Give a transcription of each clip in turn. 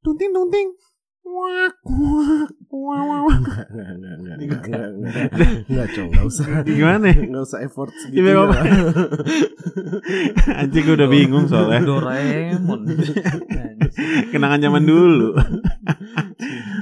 tunting tunting wak wak wak wak wak. Enggak, enggak, enggak, enggak, enggak, enggak, enggak, enggak, Cong, enggak usah. Gimana ya? Enggak usah effort Iya, segitu. apa? Anjing gue udah bingung soalnya Doraemon. Kenangan zaman dulu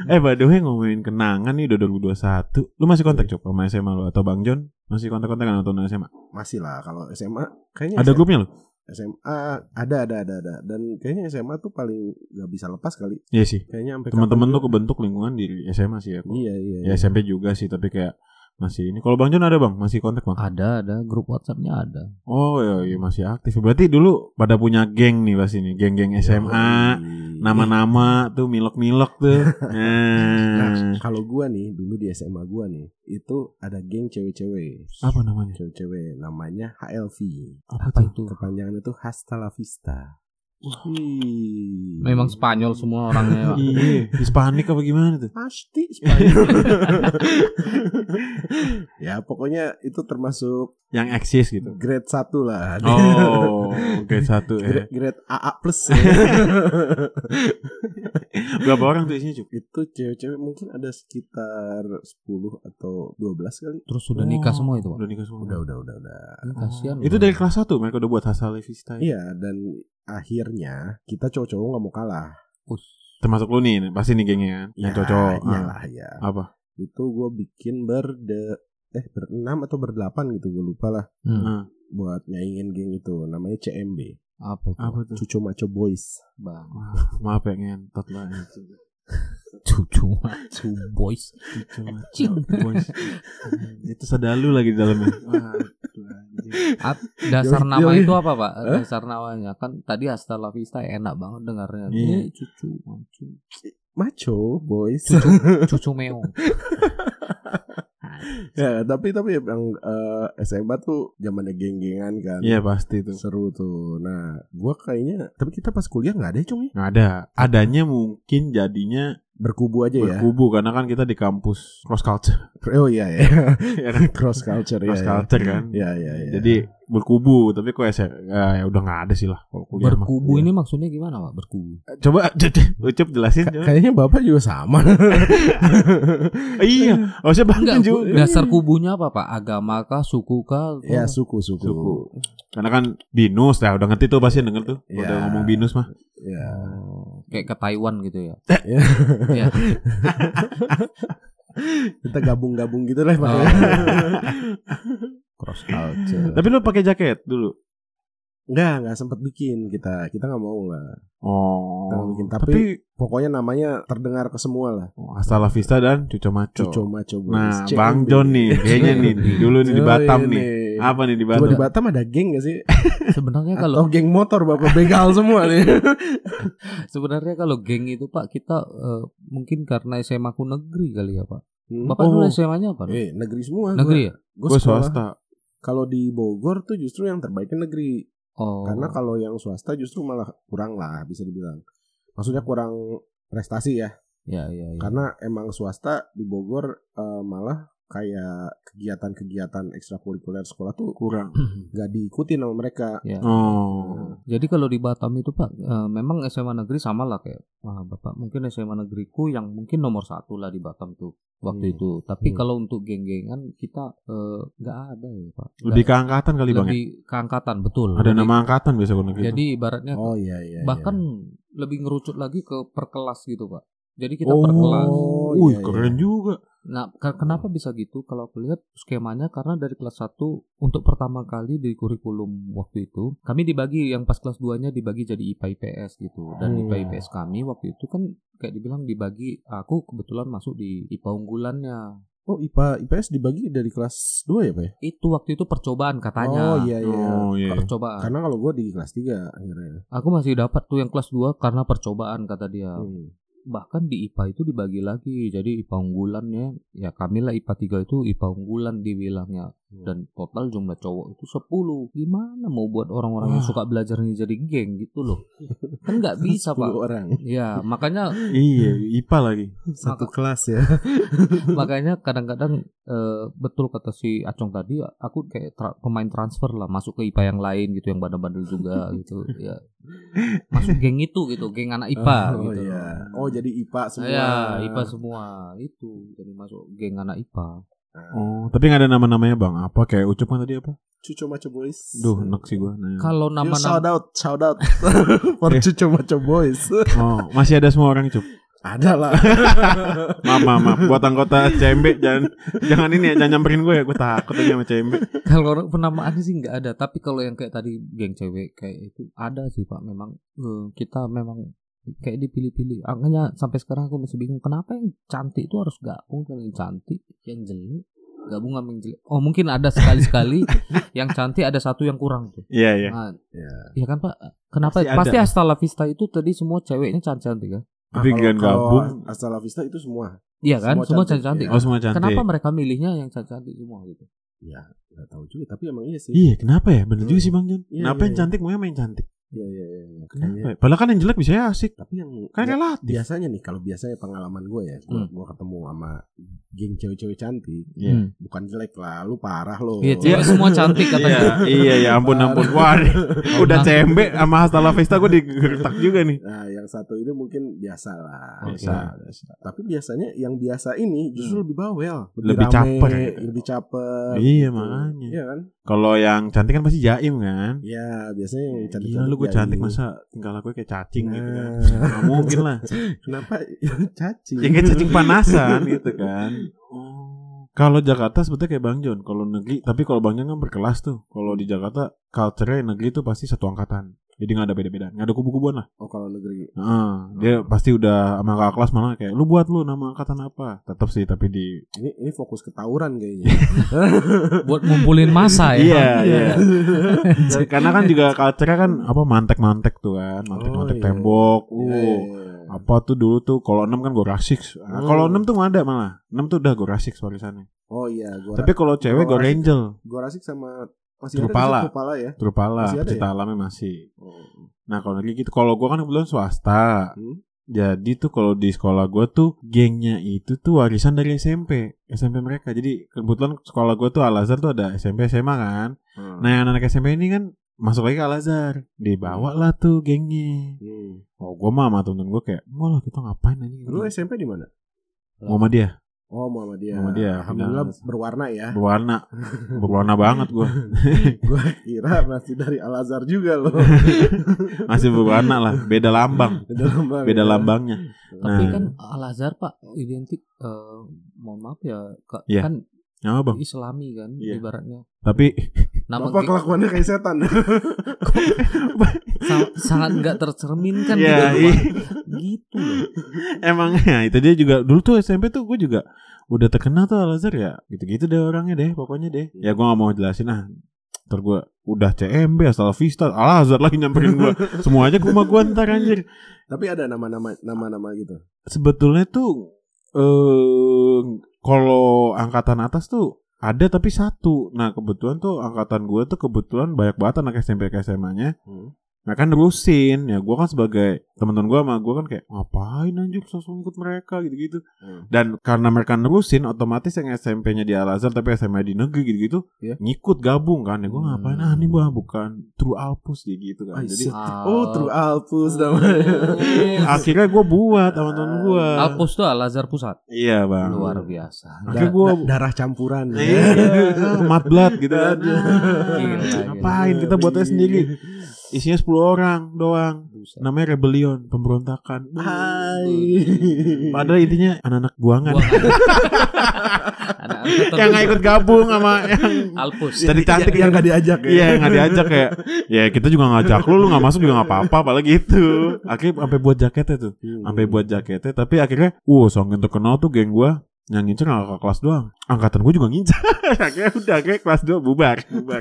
Eh by the way ngomongin kenangan nih udah 2021 Lu masih kontak coba sama SMA lu Atau Bang John Masih kontak-kontakan atau SMA Masih lah kalau SMA kayaknya Ada SMA, grupnya lu? SMA ada ada ada ada dan kayaknya SMA tuh paling nggak bisa lepas kali. Iya sih Kayaknya sampai Teman-teman tuh kebentuk lingkungan di SMA sih ya Iya iya. Ya iya. SMP juga sih tapi kayak masih ini. Kalau Bang John ada Bang, masih kontak Bang? ada ada grup WhatsAppnya ada. Oh iya, iya masih aktif. Berarti dulu pada punya geng nih pasti nih, geng-geng SMA, nama-nama tuh milok-milok tuh. Nah, Nah, kalau gua nih dulu di SMA gua nih itu ada geng cewek-cewek. apa namanya? Cewek-cewek namanya HLV. Apa, Apa tuh? itu? Kepanjangan itu Hasta la Vista. Wih. Memang Spanyol semua orangnya. Pak. Iya, Hispanik apa gimana tuh? Pasti Spanyol. ya pokoknya itu termasuk Yang eksis gitu. grade 1 lah. Oh, grade satu ya. grade, grade AA plus ya. Berapa orang tuh isinya, Cuk? itu cewek-cewek mungkin ada sekitar 10 atau 12 kali. Terus sudah nikah Oh, semua itu, Pak. Udah nikah semua. Udah udah udah udah. Ini Kasihan. Itu loh. dari kelas 1 mereka udah buat hasil Vista. ya? Iya dan akhirnya kita cowok-cowok nggak mau kalah. Termasuk lu nih, pasti nih gengnya kan. Yang Ya, cocok. Ah. Iyalah ya. Apa? Itu gue bikin berde eh berenam atau berdelapan gitu gue lupa lah Hmm. Nah, buat nyaingin geng itu namanya CMB Apa itu? apa tuh? Cucu Maco Boys Bang. Wah, maaf ya ngentot lah Cucu macu boys. Cucu boys. itu sedalu lagi di dalamnya. Ap- dasar Yoi, nama yoi. itu apa, Pak? Hah? Dasar namanya kan tadi Hasta la Vista enak banget dengarnya. Iya. Eh, cucu macu. Maco Boys Cucu cucu meong. ya tapi tapi yang eh, SMA tuh zamannya geng-gengan kan Iya pasti itu. seru tuh nah gua kayaknya tapi kita pas kuliah nggak ada ya cung ya Nggak ada. Adanya mungkin jadinya berkubu aja ya berkubu karena kan kita di kampus cross culture. oh iya ya ya kan? cross culture ya Cross ya. culture kan. ya ya ya Jadi berkubu, tapi kok ya, ya udah nggak ada sih lah kalau kuliah. Berkubu ini maksudnya gimana, Pak? Berkubu. Coba Ucup jelasin Ka- kayaknya bapak juga sama iya, harusnya Enggak, Bang ku- juga. dasar kubunya apa, Pak? Agama kah, suku kah? ya suku suku, Suku. Karena kan binus, ya udah ngerti tuh pasti denger tuh. Iya. Udah ngomong binus mah. ya Oh, kayak ke Taiwan gitu ya. Ya. ya. kita gabung-gabung gitu lah Pak. Cross culture. Tapi lu pakai jaket dulu. Enggak, enggak sempat bikin kita. Kita nggak mau lah. Oh. Kita bikin. tapi, Tapi, pokoknya namanya terdengar ke semua lah. oh, Hasta la Vista dan Cuco Maco. Cuco Maco. Nah, CMB. Bang John nih, kayaknya nih dulu nih di Batam nih. Apa nih di Coba Batam? di Batam ada geng gak sih? Sebenarnya Atau kalau geng motor bapak begal semua nih. sebenarnya kalau geng itu Pak kita eh, mungkin karena SMA ku negeri kali ya Pak. Hmm. Bapak Oh. dulu SMA-nya apa? Eh, negeri semua. Negeri ya? Gue Gue swasta. Kalau di Bogor tuh justru yang terbaiknya negeri. Oh. Karena kalau yang swasta justru malah kurang lah bisa dibilang. Maksudnya kurang prestasi ya. ya ya ya. Karena emang swasta di Bogor eh, malah kayak kegiatan-kegiatan ekstrakurikuler sekolah tuh Kurang. nggak diikuti sama mereka. ya. Oh. Jadi kalau di Batam itu Pak, eh, memang SMA negeri sama lah kayak wah, Bapak mungkin SMA negeriku yang mungkin nomor satu lah di Batam tuh waktu Hmm. itu. Tapi Hmm. kalau untuk geng-gengan kita eh, nggak ada ya Pak. Lebih Nggak- keangkatan kali Bang ya? lebih keangkatan betul. Ada Lebih- nama angkatan biasa kalau gitu. Jadi ibaratnya Oh iya iya. bahkan iya. lebih ngerucut lagi ke per kelas gitu Pak. Jadi kita oh, per kelas. Wih, iya, keren iya. juga. Nah, ke- kenapa bisa gitu? Kalau aku lihat skemanya karena dari kelas 1 untuk pertama kali di kurikulum waktu itu, kami dibagi yang pas kelas 2-nya dibagi jadi IPA IPS gitu. Dan Hmm. IPA IPS kami waktu itu kan kayak dibilang dibagi aku kebetulan masuk di IPA unggulannya. Oh IPA IPS dibagi dari kelas 2 ya Pak ya? Itu waktu itu percobaan katanya. Oh iya iya. Oh iya. Percobaan. Karena kalau gue di kelas 3 akhirnya. Aku masih dapat tuh yang kelas 2 karena percobaan kata dia. Hmm. Bahkan di IPA itu dibagi lagi. Jadi IPA unggulannya ya kami lah IPA 3 itu IPA unggulan dibilangnya. Dan total jumlah cowok itu 10 gimana mau buat orang-orang yang suka belajar ini jadi geng gitu loh? Kan nggak bisa 10 pak orang. Ya makanya Iya, IPA lagi. satu kelas ya. makanya kadang-kadang eh, betul kata si Acong tadi aku kayak tra- pemain transfer lah masuk ke IPA yang lain gitu yang bandel-bandel juga gitu ya. Masuk geng itu gitu geng anak IPA oh, gitu iya. Oh jadi IPA semua. ya IPA semua itu. Jadi masuk geng anak IPA Oh, tapi nggak ada nama-namanya bang. Apa kayak Ucup kan tadi apa? Cucu Maco Boys. Duh, enak sih gua. Nah. kalau You nama-nama shout out, shout out for Cucu Maco Boys. Oh, masih ada semua orang Cup. Ada lah. Maaf, maaf, maaf. Buat anggota CMB jangan jangan ini ya, jangan nyamperin gue ya. Gue takut aja sama CMB. kalau penamaan sih nggak ada tapi kalau yang kayak tadi geng cewek kayak itu ada sih pak memang eh, kita memang kayak dipilih-pilih makanya sampai sekarang aku masih bingung kenapa yang cantik itu harus gabung dengan yang cantik yang jelek gabung sama yang jelek oh mungkin ada sekali-sekali yang cantik ada satu yang kurang tuh Iya, iya. nah, Ya. iya kan pak kenapa Pasti pasti, hasta la vista itu tadi semua ceweknya cantik-cantik kan Tapi kalau gabung. Asal La Vista itu semua. iya kan Semua semua cantik, cantik-cantik iya. Oh, semua cantik. kenapa mereka milihnya yang cantik-cantik semua gitu Ya, nggak tahu juga. Tapi emang iya sih. Iya, kenapa ya? Bener juga sih Bang Jon. Iya, Kenapa iya, yang iya. cantik maunya main cantik? Iya, iya, iya. iya. Kenapa? Kayaknya- ya? Padahal kan yang jelek bisa asik. Tapi yang Kan ya, relatif. biasanya nih kalau biasanya pengalaman gue ya, gue Hmm. gua ketemu sama geng cewek-cewek cantik, Iya. Hmm. bukan jelek lah, lu parah lo. Iya, cewek semua cantik Iya, katanya. iya, ya ampun, ampun. Wah, udah CMB sama Hasta La Vista gue digertak juga nih. Nah, yang satu ini mungkin biasa lah. Biasa. Biasa. Tapi biasanya yang biasa ini justru lebih bawel, Lebih rame, caper. lebih caper. Iya, gitu. makanya. Iya kan? Kalau yang cantik kan pasti jaim kan? Iya, biasanya yang cantik. Gila lu gue cantik masa tinggal aku kayak cacing gitu kan. Nah. Gak mungkin lah. Kenapa cacing? Ya kayak cacing panasan gitu kan. Oh. Kalau Jakarta sebetulnya kayak Bang Jon, kalau negeri, tapi kalau Bang Jon kan berkelas tuh. Kalau di Jakarta culture-nya negeri itu pasti satu angkatan. Jadi nggak ada beda-beda, nggak ada kubu-kubuan lah. Oh, kalau negeri. Heeh, dia pasti udah sama kakak kelas malah kayak lu buat lu nama angkatan apa? Tetap sih tapi di Ini ini fokus ke tawuran kayaknya. Buat ngumpulin masa ya. Iya, iya. Karena kan juga culture-nya kan apa mantek-mantek tuh kan, mantek-mantek Oh, iya. tembok. Iya, Uh, iya, iya. apa tuh dulu tuh kalau 6 kan Gorasix. Nah, Hmm. Kalau 6 tuh nggak ada malah. 6 tuh udah Gorasix warisannya. Oh iya, gua Tapi kalau cewek Gorasix. Gorangel, gua rasik sama masih Trupala. ada Trupala ya. Trupala, Masih ada ya? alamnya masih. Oh. Nah kalau lagi gitu, kalau gua kan kebetulan swasta. Hmm? Jadi tuh kalau di sekolah gua tuh gengnya itu tuh warisan dari SMP, SMP mereka. Jadi kebetulan sekolah gua tuh Al Azhar tuh ada SMP SMA kan. Hmm. Nah yang anak SMP ini kan masuk lagi ke Al Azhar, dibawa lah tuh gengnya. Hmm. Oh gua mah sama temen gua kayak, wah lah kita ngapain aja? Lu SMP di mana? Muhammadiyah, Oh Muhammadiyah. Muhammadiyah, Alhamdulillah Final. berwarna ya. berwarna, berwarna banget gua. Gua kira masih dari Al Azhar juga loh. Masih berwarna lah, beda lambang, Beda lambang. beda ya. lambangnya. Tapi Nah. kan Al Azhar Pak identik eh, mohon maaf ya Kak, Iya. kan Ya bang. Islami kan Iya. ibaratnya. Tapi Nama Bapak kelakuannya kayak setan. sa- sangat nggak tercerminkan Iya, gitu, iya. Gitu loh. Emangnya itu dia juga dulu tuh SMP tuh gue juga udah terkenal tuh Al Azhar ya gitu-gitu deh orangnya deh pokoknya deh ya gue gak mau jelasin ah ntar gue udah CMB asal Vista Al Azhar lagi nyamperin gue semua aja ke rumah gue ntar anjir Tapi ada nama-nama nama-nama gitu. sebetulnya tuh eh kalau angkatan atas tuh ada tapi satu nah kebetulan tuh angkatan gue tuh kebetulan banyak banget anak SMP ke SMA nya Hmm. Nah kan nerusin ya gue kan sebagai teman-teman gue sama gue kan kayak ngapain anjir sosok ikut mereka gitu-gitu Hmm. dan karena mereka nerusin otomatis yang SMP-nya di Al Azhar tapi SMA di negeri gitu-gitu Iya. ngikut gabung kan ya gue Hmm. ngapain ah ini bah bukan True Alpus dia gitu kan Ah, jadi. Oh, True Alpus namanya. akhirnya gue buat sama temen gue Alpus tuh Al Azhar pusat. iya bang Luar biasa. akhirnya Da- gue da- darah campuran. iya mat blood gitu kan ngapain kita buatnya sendiri isinya 10 orang doang. Buset. namanya rebellion pemberontakan. Hai. Padahal intinya anak-anak buangan. Buangan. Anak-anak yang nggak ikut gabung sama yang Alpus. tadi cantik yang gak diajak ya. Iya nggak diajak kayak ya kita juga ngajak lu lu nggak masuk juga nggak apa-apa apalagi itu akhirnya sampai buat jaketnya tuh. Hmm. sampai buat jaketnya tapi akhirnya wow songin terkenal tuh geng gua yang ngincer nggak ke kelas doang. Angkatan gua juga ngincer. Akhirnya udah kayak kelas 2 bubar. Bubar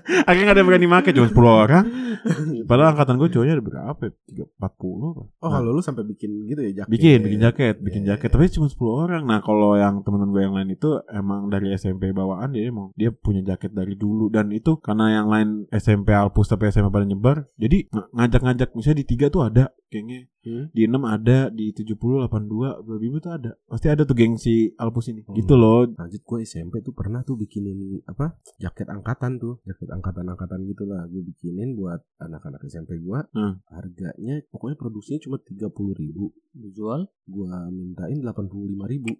Akhirnya gak ada yang berani make Cuma 10 orang Padahal angkatan gue cowoknya ada berapa ya? Tiga- 40 apa? Oh, Nah, kalau lu sampai bikin gitu ya jaket. Bikin, bikin jaket, bikin Iya, jaket. iya. Tapi cuma 10 orang. Nah, kalau yang teman-teman gue yang lain itu emang dari SMP bawaan dia emang dia punya jaket dari dulu dan itu karena yang lain SMP Alpus tapi SMA pada nyebar. Jadi ng- ngajak-ngajak misalnya di tiga tuh ada gengnya. Hmm. Di 6 ada, di 70 82 Babibu tuh ada. Pasti ada tuh geng si Alpus ini. Hmm. Gitu loh. Lanjut gue SMP tuh pernah tuh bikinin apa jaket angkatan tuh jaket angkatan-angkatan gitulah gue bikinin buat anak-anak SMP gue Hmm. harganya pokoknya produksinya cuma tiga puluh ribu Dijual gue mintain delapan puluh lima ribu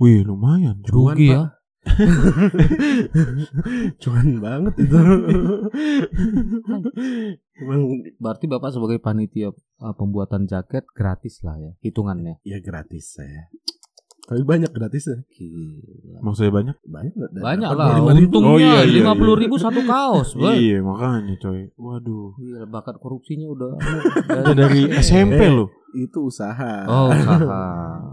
Wih, lumayan. Cuan, rugi Pak. ya. Cuan banget itu emang Berarti Bapak sebagai panitia uh, pembuatan jaket gratis lah ya hitungannya. ya gratis saya tapi banyak gratisnya Gila. Maksudnya banyak? banyak? Banyak lah. Untungnya Oh, iya, iya, lima puluh iya. ribu satu kaos. Iya, makanya coy. Waduh. Gila, bakat korupsinya udah. Itu dari SMP loh. itu usaha Oh usaha.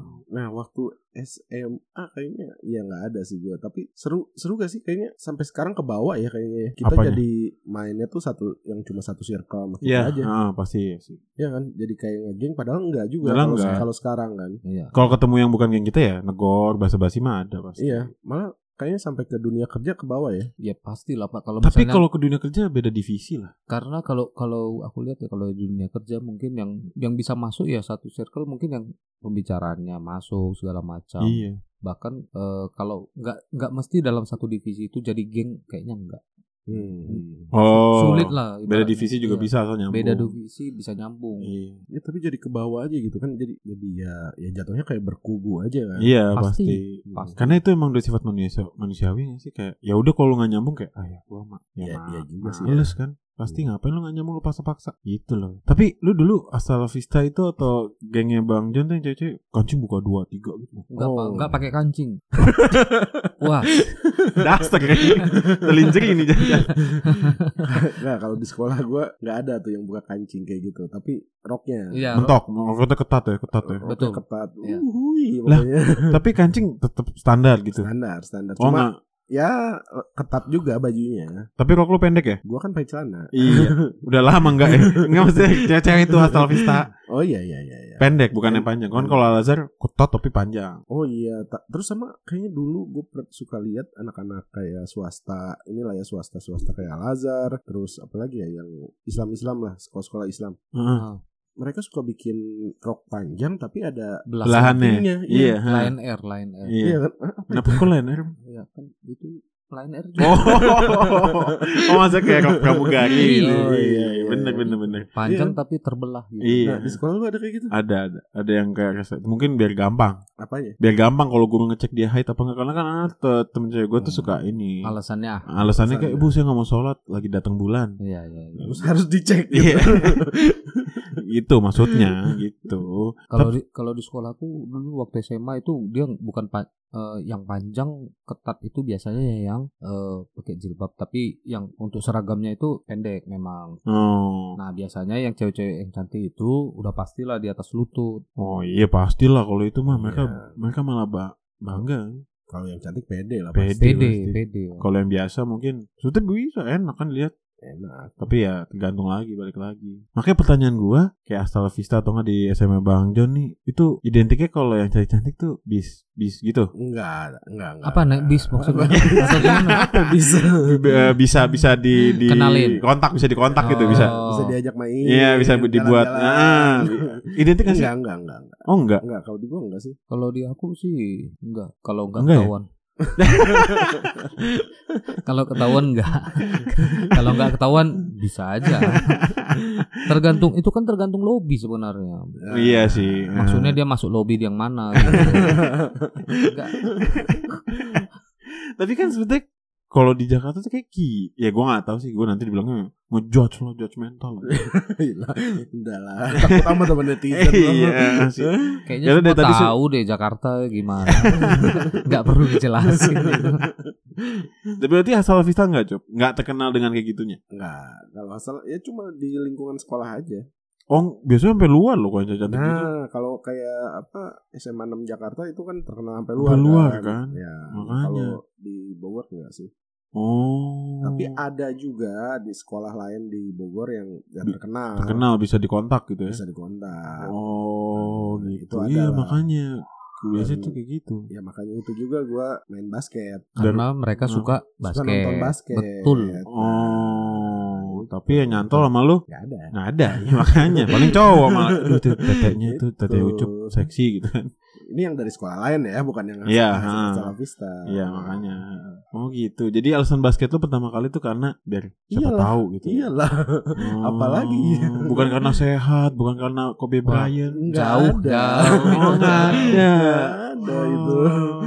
Nah waktu SMA kayaknya ya nggak ada sih gue Tapi seru seru gak sih kayaknya sampai sekarang ke bawah ya kayaknya Kita Apanya? jadi mainnya tuh satu yang cuma satu circle sama kita Iya, aja ah, pasti sih. Ya kan jadi kayak ngegeng padahal enggak juga kalau enggak. kalau sekarang kan Iya. Kalau ketemu yang bukan geng kita ya negor, basa-basi mah ada pasti. Iya malah kayaknya sampai ke dunia kerja ke bawah ya Ya pasti lah Pak kalau Tapi misalnya kalau ke dunia kerja beda divisi lah. karena kalau kalau aku lihat ya kalau di dunia kerja mungkin yang yang bisa masuk ya satu circle mungkin yang pembicaraannya masuk segala macam. Iya. Bahkan eh, kalau nggak nggak mesti dalam satu divisi itu jadi geng kayaknya enggak. Hmm. Oh. Sulit lah. Beda divisi juga Iya. bisa asal nyambung. Beda divisi bisa nyambung. Iya. Ya tapi jadi ke bawah aja gitu kan Jadi jadi ya ya jatuhnya kayak berkubu aja kan Iya Pasti. pasti. Pasti. Karena itu emang udah sifat manusia manusiawi sih kayak ya udah kalau nggak nyambung kayak ah ya gua mah ya, Iya, ma- iya juga sih males kan. Pasti ngapain lu gak nyambung lu paksa-paksa? Gitu loh. Tapi lu dulu asal Vista itu Atau gengnya Bang John tuh yang cewek-cewek Kancing buka dua tiga gitu. Enggak Oh. enggak pakai kancing. Wah, Daster kayaknya Telinjek ini jangan Nah kalau di sekolah gue nggak ada tuh yang buka kancing kayak gitu Tapi roknya. Iya. Mentok. Maksudnya ketat ya Ketat ya. Roknya Betul. ketat. Iya. Uhuy, Lah. Tapi kancing tetap standar gitu. Standar standar. Oh Cuma enggak ya ketat juga bajunya. Tapi rok lu pendek ya? Gue kan pakai celana Iya. Udah lama enggak ya? Enggak maksudnya Cewek-cewek itu asal Vista. Oh iya iya iya, iya. Pendek bukan yang panjang. Kan kalau Al Azhar Ketat tapi panjang. Oh iya, ta- terus sama kayaknya dulu gue suka lihat anak-anak kayak swasta, inilah ya swasta-swasta kayak Al Azhar, terus apalagi ya yang Islam-Islam lah, sekolah-sekolah Islam. Heeh. Ah, Mereka suka bikin rok panjang tapi ada belas Belahannya Iya ha. Lion Air, Lion Air. Iya Iya kan? Ah, apa Kenapa kok lain air? Iya kan itu Lion Air. Oh, oh masa kayak rok pramugari. Iya, Oh, iya, iya, iya. bener bener bener. Panjang Iya. tapi terbelah gitu. Iya. Nah, di sekolah lu ada kayak gitu? Ada ada ada yang kayak rasa- mungkin biar gampang. Apanya? Biar gampang kalau gue ngecek dia height apa enggak karena kan temen cewek gue tuh Hmm. suka ini. Alasannya ah. Alasannya kayak ibu saya nggak mau sholat lagi datang bulan. Iya, iya, iya. Terus harus dicek Iya. gitu. itu maksudnya gitu. Kalau di kalau di sekolahku dulu waktu SMA itu dia bukan pa- eh, yang panjang ketat itu biasanya yang eh, pakai jilbab tapi yang untuk seragamnya itu pendek memang. Oh. Nah biasanya yang cewek-cewek yang cantik itu udah pastilah di atas lutut. Oh iya pastilah kalau itu mah mereka Iya. mereka malah ba- bangga. Kalau yang cantik pede lah Pede. pasti. Pede, pasti. pede. Kalau yang biasa mungkin Sudah bisa enak kan lihat Enak. Tapi ya tergantung lagi balik lagi. Makanya pertanyaan gua kayak Astal Vista atau nggak di SMA Bang John nih itu identiknya kalau yang cantik-cantik tuh bis bis gitu. Enggak, enggak, enggak. Apa naik bis maksudnya? Apa bisa? B- eh, bisa bisa di di Kenalin. kontak bisa dikontak gitu bisa. Oh. Bisa diajak main. Iya, bisa dibuat. jalan-jalan. Ah, Identik nggak sih? Enggak, enggak, enggak, enggak. Oh enggak. Enggak, kalau di gua enggak sih. Kalau di aku sih enggak. Kalau enggak, Enggak ya? Kalau ketahuan enggak. Kalau enggak ketahuan bisa aja. Tergantung itu kan tergantung lobby sebenarnya. Iya sih. Maksudnya dia masuk lobby yang mana gitu. Tapi kan sebetulnya kalau di Jakarta tuh kayak ki, ya gua nggak tahu sih. Gua nanti dibilangnya ngejudge lo, judgmental. Gila, udah lah. Takut sama temen netizen. iya sih. Kayaknya Ya udah semua tadi tahu deh Jakarta gimana. Enggak perlu dijelasin. gitu. Tapi berarti asal Vista nggak cop, nggak terkenal dengan kayak gitunya. Enggak, kalau asal ya cuma di lingkungan sekolah aja. Oh, biasanya sampai luar loh kalau cantik gitu. Nah, kalau kayak apa SMA 6 Jakarta itu kan terkenal sampai luar, Sampai luar, kan? Ya, Makanya. kalau di Bogor enggak sih. Oh. Tapi ada juga di sekolah lain di Bogor yang yang terkenal. terkenal bisa dikontak gitu ya. Bisa dikontak. Oh, Nah, gitu. itu ada iya, makanya biasanya Dan- tuh kayak gitu. Ya makanya itu juga gua main basket. Karena mereka Hmm. suka Suka basket. nonton basket. Betul. Oh, tapi ya nyantol sama lu Gak ada. nggak ada, ya, makanya paling cowok malah. Aduh, tuh teteknya tuh tete Itu. ucup seksi gitu kan. Ini yang dari sekolah lain ya, bukan yang Iya, Vista. Iya, makanya. Oh gitu. Jadi alasan basket lu pertama kali tuh karena biar siapa Iyalah, tahu gitu. ya. Iyalah. Oh, apalagi. Bukan karena sehat, bukan karena Kobe Bryant. Nggak Jauh, ada. jauh. Oh, nggak ada. Ada itu. Oh.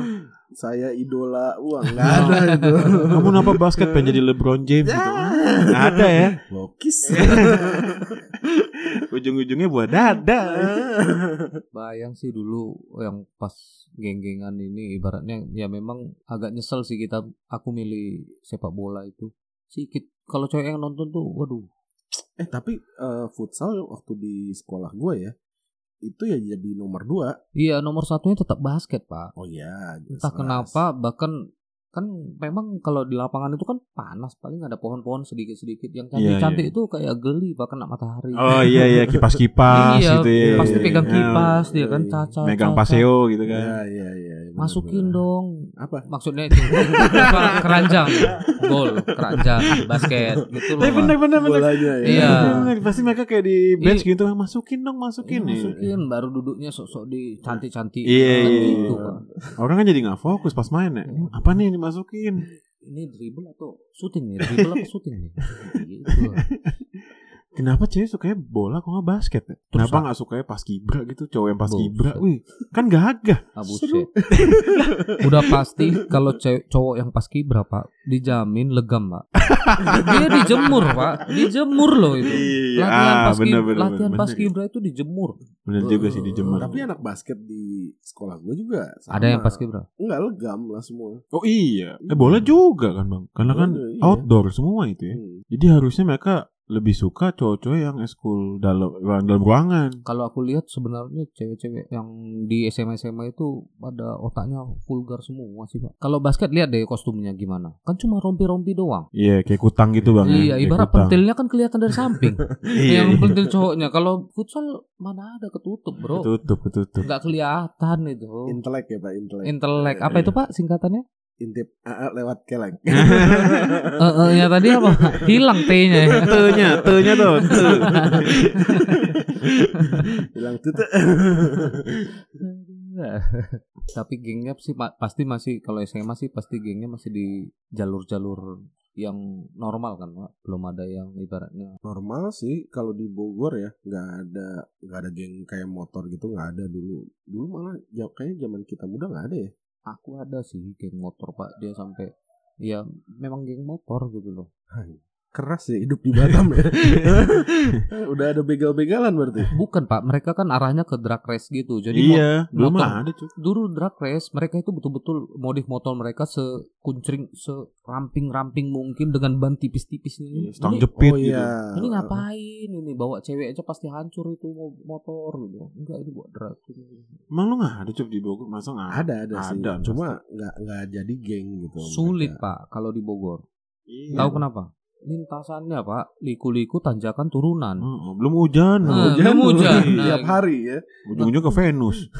Saya idola uang nggak ada itu. Kamu kenapa basket pengen jadi LeBron James gitu? Nggak ada ya. Logis. Ujung-ujungnya buat dada. Bayang sih dulu yang pas geng-gengan ini ibaratnya ya memang agak nyesel sih kita aku milih sepak bola itu. Sedikit kalau cewek yang nonton tuh waduh eh tapi eh, futsal waktu di sekolah gue ya itu ya jadi nomor dua. Iya nomor satunya tetap basket pak. Oh iya. Entah kenapa bahkan kan memang kalau di lapangan itu kan panas paling ada pohon-pohon sedikit-sedikit yang Iya, cantik-cantik iya. itu kayak geli pak kena matahari. Oh iya iya kipas-kipas Iya, gitu ya. pasti iya, pegang iya. kipas dia kan Iya, iya. caca. Megang caca. paseo gitu Iya kan. iya iya. benar, Masukin dong. Apa? Maksudnya itu keranjang, gol, keranjang, basket gitu loh. Bener bener bener. Bolanya ya. Iya. Pasti mereka kayak di bench Iya. gitu masukin dong masukin. Iya, nih. masukin baru duduknya sok-sok di cantik-cantik Iya, Kan iya, gitu, iya. Orang kan jadi nggak fokus pas main ya. Apa nih dimasukin? Ini dribble atau shooting nih? Dribble apa shooting nih? Gitu. Kenapa cewek sukanya bola kok nggak basket ya? Kenapa nggak sukanya pas kibra gitu? Cowok yang pas Buset. kibra, wih kan gagah. Ah. Udah pasti kalau cewek cowok yang pas kibra pak dijamin legam pak. Dia dijemur pak, dijemur loh itu. Iya, Latihan ah, pas bener, bener, latihan bener. pas kibra itu dijemur. Bener juga sih dijemur. Tapi anak basket di sekolah gue juga sama. Ada yang pas kibra. Enggak legam lah semua. Oh iya, eh bola juga kan bang, karena kan iya. outdoor semua itu ya. Hmm. Jadi harusnya mereka lebih suka cowok-cowok yang eskul dalam dalam ruangan. Kalau aku lihat sebenarnya cewek-cewek yang di SMA SMA itu pada otaknya vulgar semua sih pak. Kalau basket lihat deh kostumnya gimana. Kan cuma rompi-rompi doang. Iya, kayak kutang gitu bang. ya, Iya, kayak ibarat kutang. pentilnya kan kelihatan dari samping. Iya, yang pentil cowoknya. Kalau futsal mana ada ketutup, Bro. Ketutup, ketutup. Nggak kelihatan itu. Intelek ya Pak, intelek. Intelek. Apa itu, Pak, singkatannya? Intip AA lewat kelek. Eh, eh, ya tadi apa? Hilang T-nya. ya. Te-nya, te-nya tuh, te. Bilang tutup. Tapi gengnya sih pa- pasti masih kalau SMA sih pasti gengnya masih di jalur-jalur yang normal kan, Pak. Belum ada yang ibaratnya Normal sih kalau di Bogor ya nggak ada nggak ada geng kayak motor gitu nggak ada dulu. Dulu malah ya, kayaknya zaman kita muda nggak ada ya. Aku ada sih geng motor, Pak. Dia sampai ya memang geng motor gitu loh. Keras ya hidup di Batam ya. Udah ada begal-begalan berarti. Bukan, Pak. Mereka kan arahnya ke drag race gitu. Jadi Iya, dulu motor- mah ada cuy. dulu drag race mereka itu betul-betul modif motor mereka sekuncring seramping-ramping mungkin dengan ban tipis-tipisnya ini. Iya, Stang ini, jepit oh gitu. iya. ini ngapain ini bawa cewek aja pasti hancur itu mo- motor gitu. Enggak ini buat drag. Emang lu nggak ada cuy di Bogor? Masa nggak Ada ada, sih. Ada, Cuma nggak nggak jadi geng gitu. Sulit, mereka. Pak, kalau di Bogor. Iya. Tahu kenapa? Lintasannya, Pak, liku-liku tanjakan turunan. Oh, belum hujan. Nah, Hujan belum hujan. Nah, tiap hari ya. Ujung-ujung ke Venus.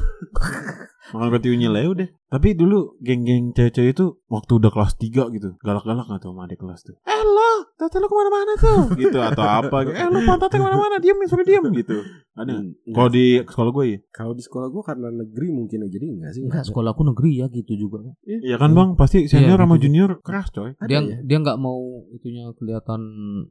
Makan roti unyil ya udah. Tapi dulu geng-geng cewek-cewek itu waktu udah kelas 3 gitu. Galak-galak gak tuh sama adik kelas tuh. Eh lo, tata lo ke mana-mana tuh. gitu atau apa. gitu. Eh lo pantatnya ke mana-mana. Diam nih, suruh diam gitu. Ada? Enggak. Kalau di sekolah gue ya. Kalau di sekolah gue karena negeri mungkin ya jadi enggak sih. Enggak, ada. sekolahku negeri ya gitu juga. Iya kan bang, pasti senior Iya, sama gitu. junior keras coy. Ada Dia ya? dia nggak mau itunya kelihatan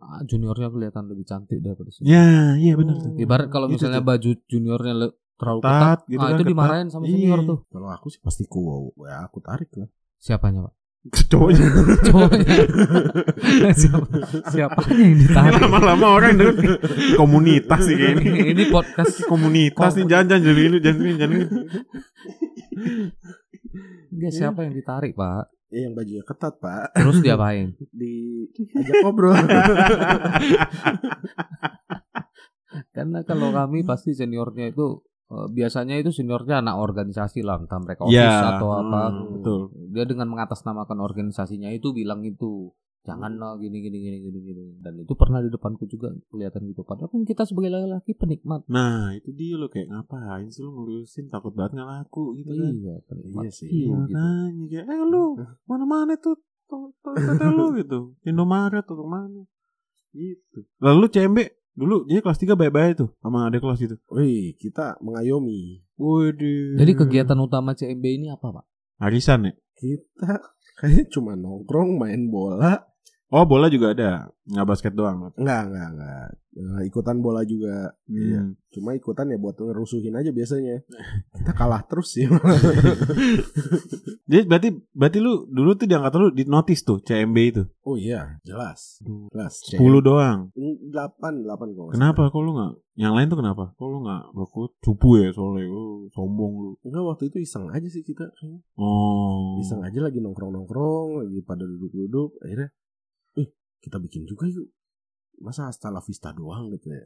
ah, juniornya kelihatan lebih cantik daripada senior. Ya, iya benar tuh. Ibarat kalau Itu misalnya tuh. baju juniornya terlalu Ketat, ketat, gitu ah, kan, itu ketat. dimarahin sama senior Iya. tuh. Kalau aku sih pasti ku ya aku tarik lah. Siapanya, Pak? Cowoknya. Cowoknya. Siapa, siapanya yang ditarik? Lama-lama orang denger komunitas sih kayak ini. ini podcast Komunitas nih jangan jangan jadi ini jangan ini jangan ini. Enggak siapa yang ditarik, Pak? Ya yang bajunya ketat pak Terus diapain? di ajak ngobrol. Karena kalau kami pasti seniornya itu eh, biasanya itu seniornya anak organisasi lah, entah mereka Iya. office atau apa. Hmm, betul. Dia dengan mengatasnamakan organisasinya itu bilang itu jangan lah gini gini gini gini gini dan itu pernah di depanku juga kelihatan gitu padahal kan kita sebagai laki-laki penikmat Nah itu dia lo kayak ngapain sih lo ngurusin takut banget nggak laku gitu kan. iya penikmat Iya sih. Iya gitu. makanya kayak eh lu mana-mana tuh kata lu gitu Indomaret atau mana gitu lalu CMB dulu dia kelas 3 baik-baik tuh sama ada kelas gitu Wih, kita mengayomi. Waduh jadi kegiatan utama CMB ini apa pak arisan ya Kita kayaknya cuma nongkrong, main bola. Oh bola juga ada nggak basket doang Enggak, enggak, enggak. Eh, ikutan bola juga. Iya. Hmm. Cuma ikutan ya buat ngerusuhin aja biasanya. Kita kalah terus sih. Jadi berarti berarti lu dulu tuh diangkat lu di notice tuh CMB itu oh iya, jelas. Jelas. 10 doang 8, 8 kalau nggak Kenapa kok lu gak Yang lain tuh kenapa Kok lu gak Aku cupu ya soalnya oh, Sombong lu. Enggak, waktu itu iseng aja sih kita. Oh Iseng aja lagi nongkrong-nongkrong, lagi pada duduk-duduk. Akhirnya, eh kita bikin juga yuk. Masa hasta la vista doang gitu ya.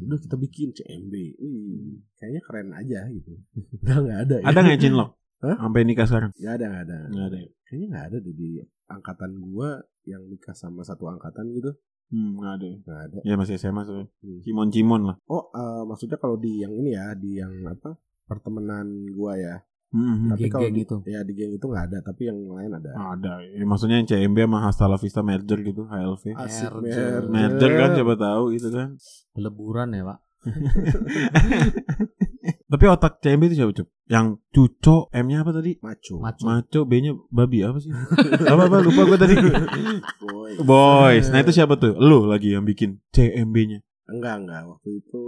Udah kita bikin CMB. Wih, kayaknya keren aja gitu. Udah nggak ada. ya. Ada gak yang cinlok Hah? Sampai nikah sekarang Nggak ada, nggak ada. Gak ada ya Kayaknya nggak ada deh di angkatan gua yang nikah sama satu angkatan gitu. Hmm gak ada ya Nggak ada. Ya masih SMA soalnya Hmm. Cimon-cimon lah Oh, eh, maksudnya kalau di yang ini ya, di yang apa? Pertemanan gua ya. Hmm, Tapi kalau Geng-geng di, itu. ya di geng itu nggak ada, tapi yang lain ada. Ada ya, Maksudnya yang CMB sama Hasta La Vista Merger gitu HLV Asik Merger. Merger kan siapa tahu gitu kan peleburan ya pak Tapi otak CMB itu siapa Cup? Yang Cuco M-nya apa tadi? Maco. Maco. Maco B-nya babi apa sih? apa apa lupa gue tadi Boy. Boys Nah itu siapa tuh? Lu lagi yang bikin CMB-nya Enggak, enggak. Waktu itu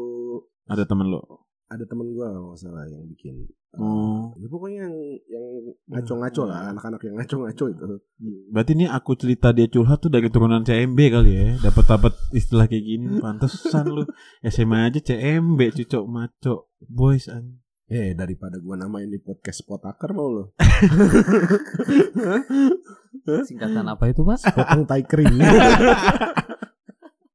Ada temen lo ada temen gua kalau nggak salah yang bikin. Oh Ya pokoknya yang yang ngaco-ngaco lah, anak-anak yang ngaco-ngaco itu. Berarti ini aku cerita dia curhat tuh dari turunan CMB kali ya Dapat dapat istilah kayak gini Pantesan lu SMA aja CMB Cucok maco Boys an Eh daripada gua namain di podcast potaker mau lo. singkatan apa itu mas Potong tai kering.